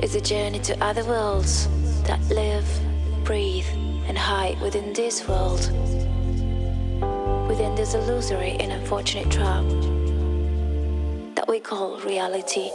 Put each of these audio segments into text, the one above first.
is a journey to other worlds that live, breathe, and hide within this world, within this illusory and unfortunate trap that we call reality.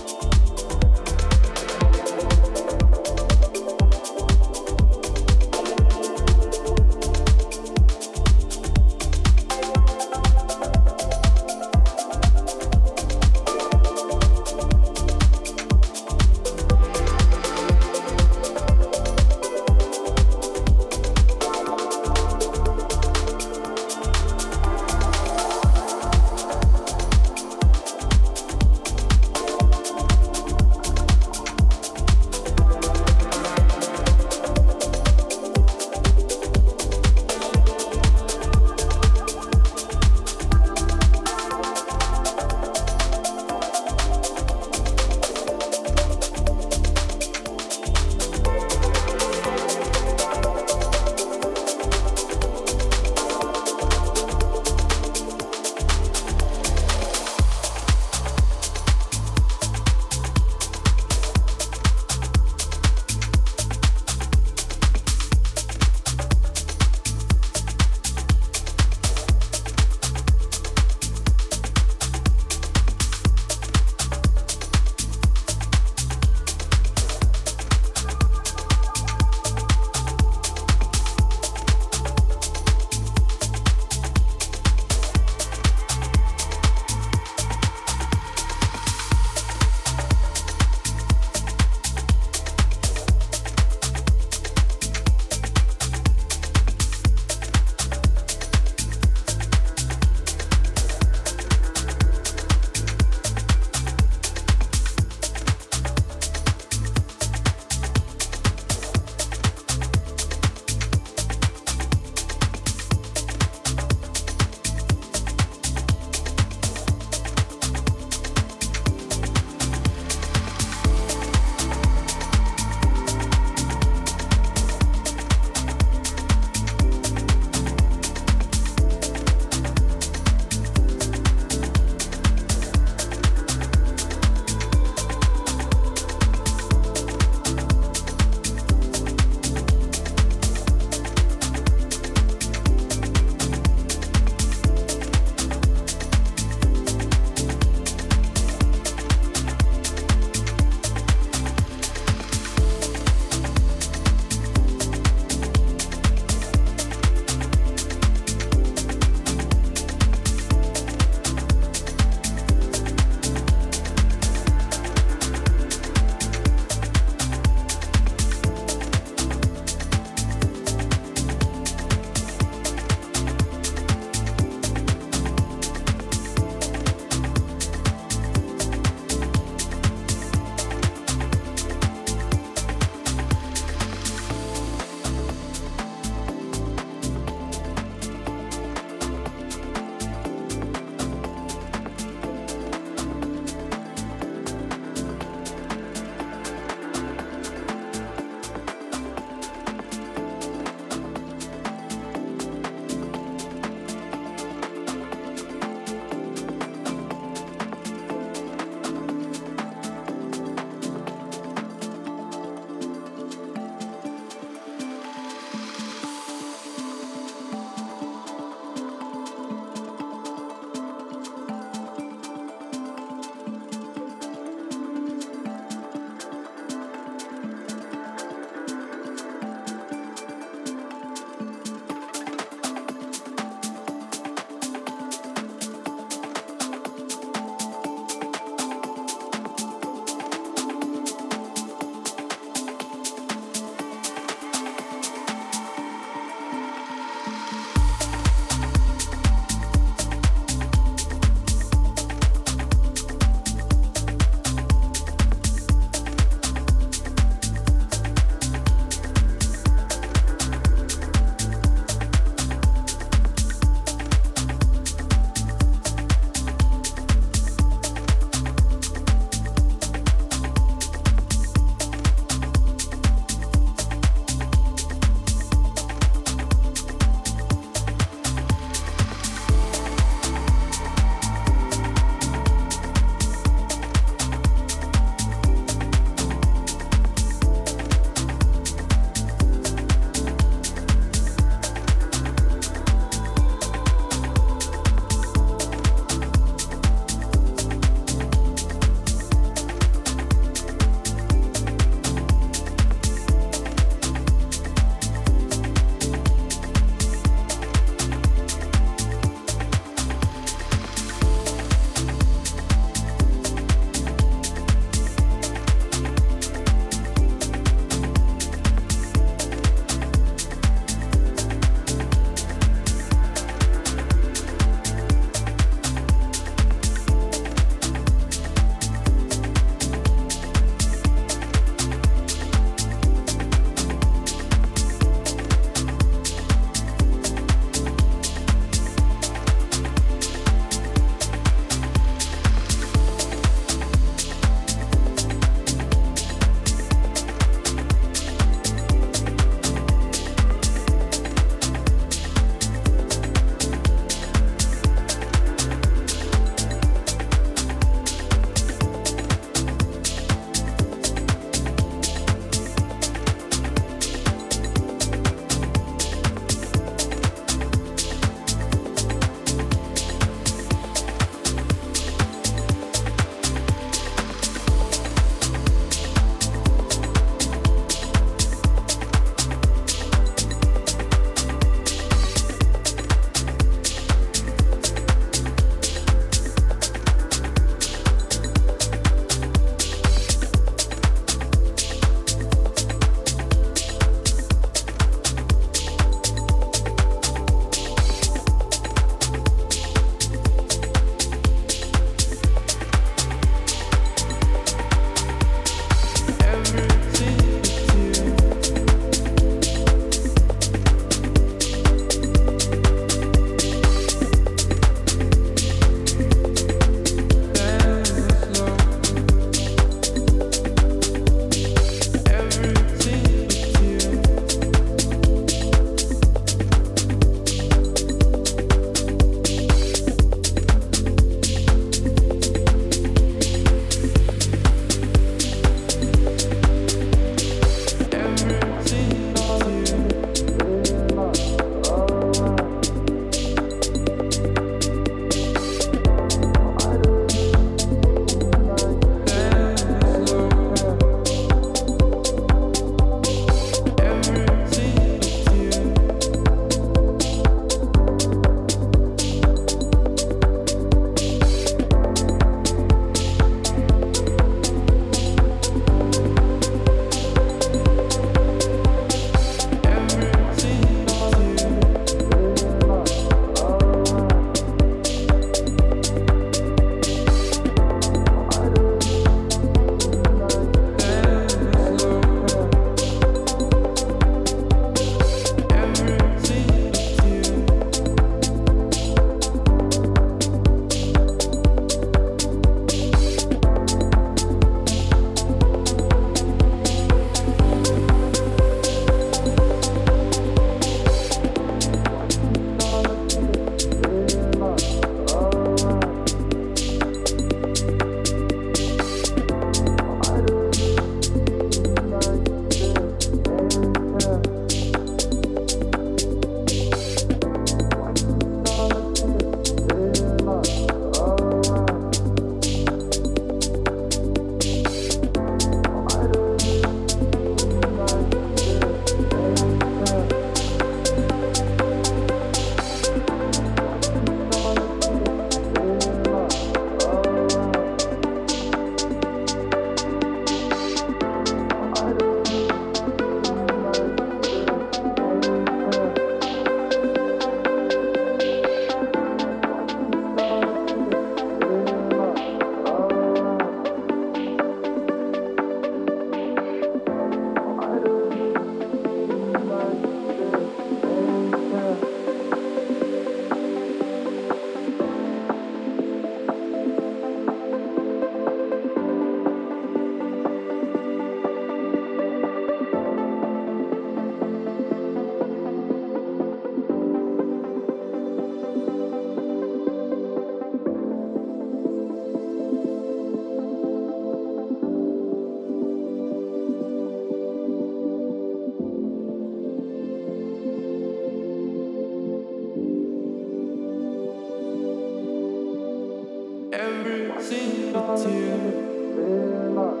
every single tear.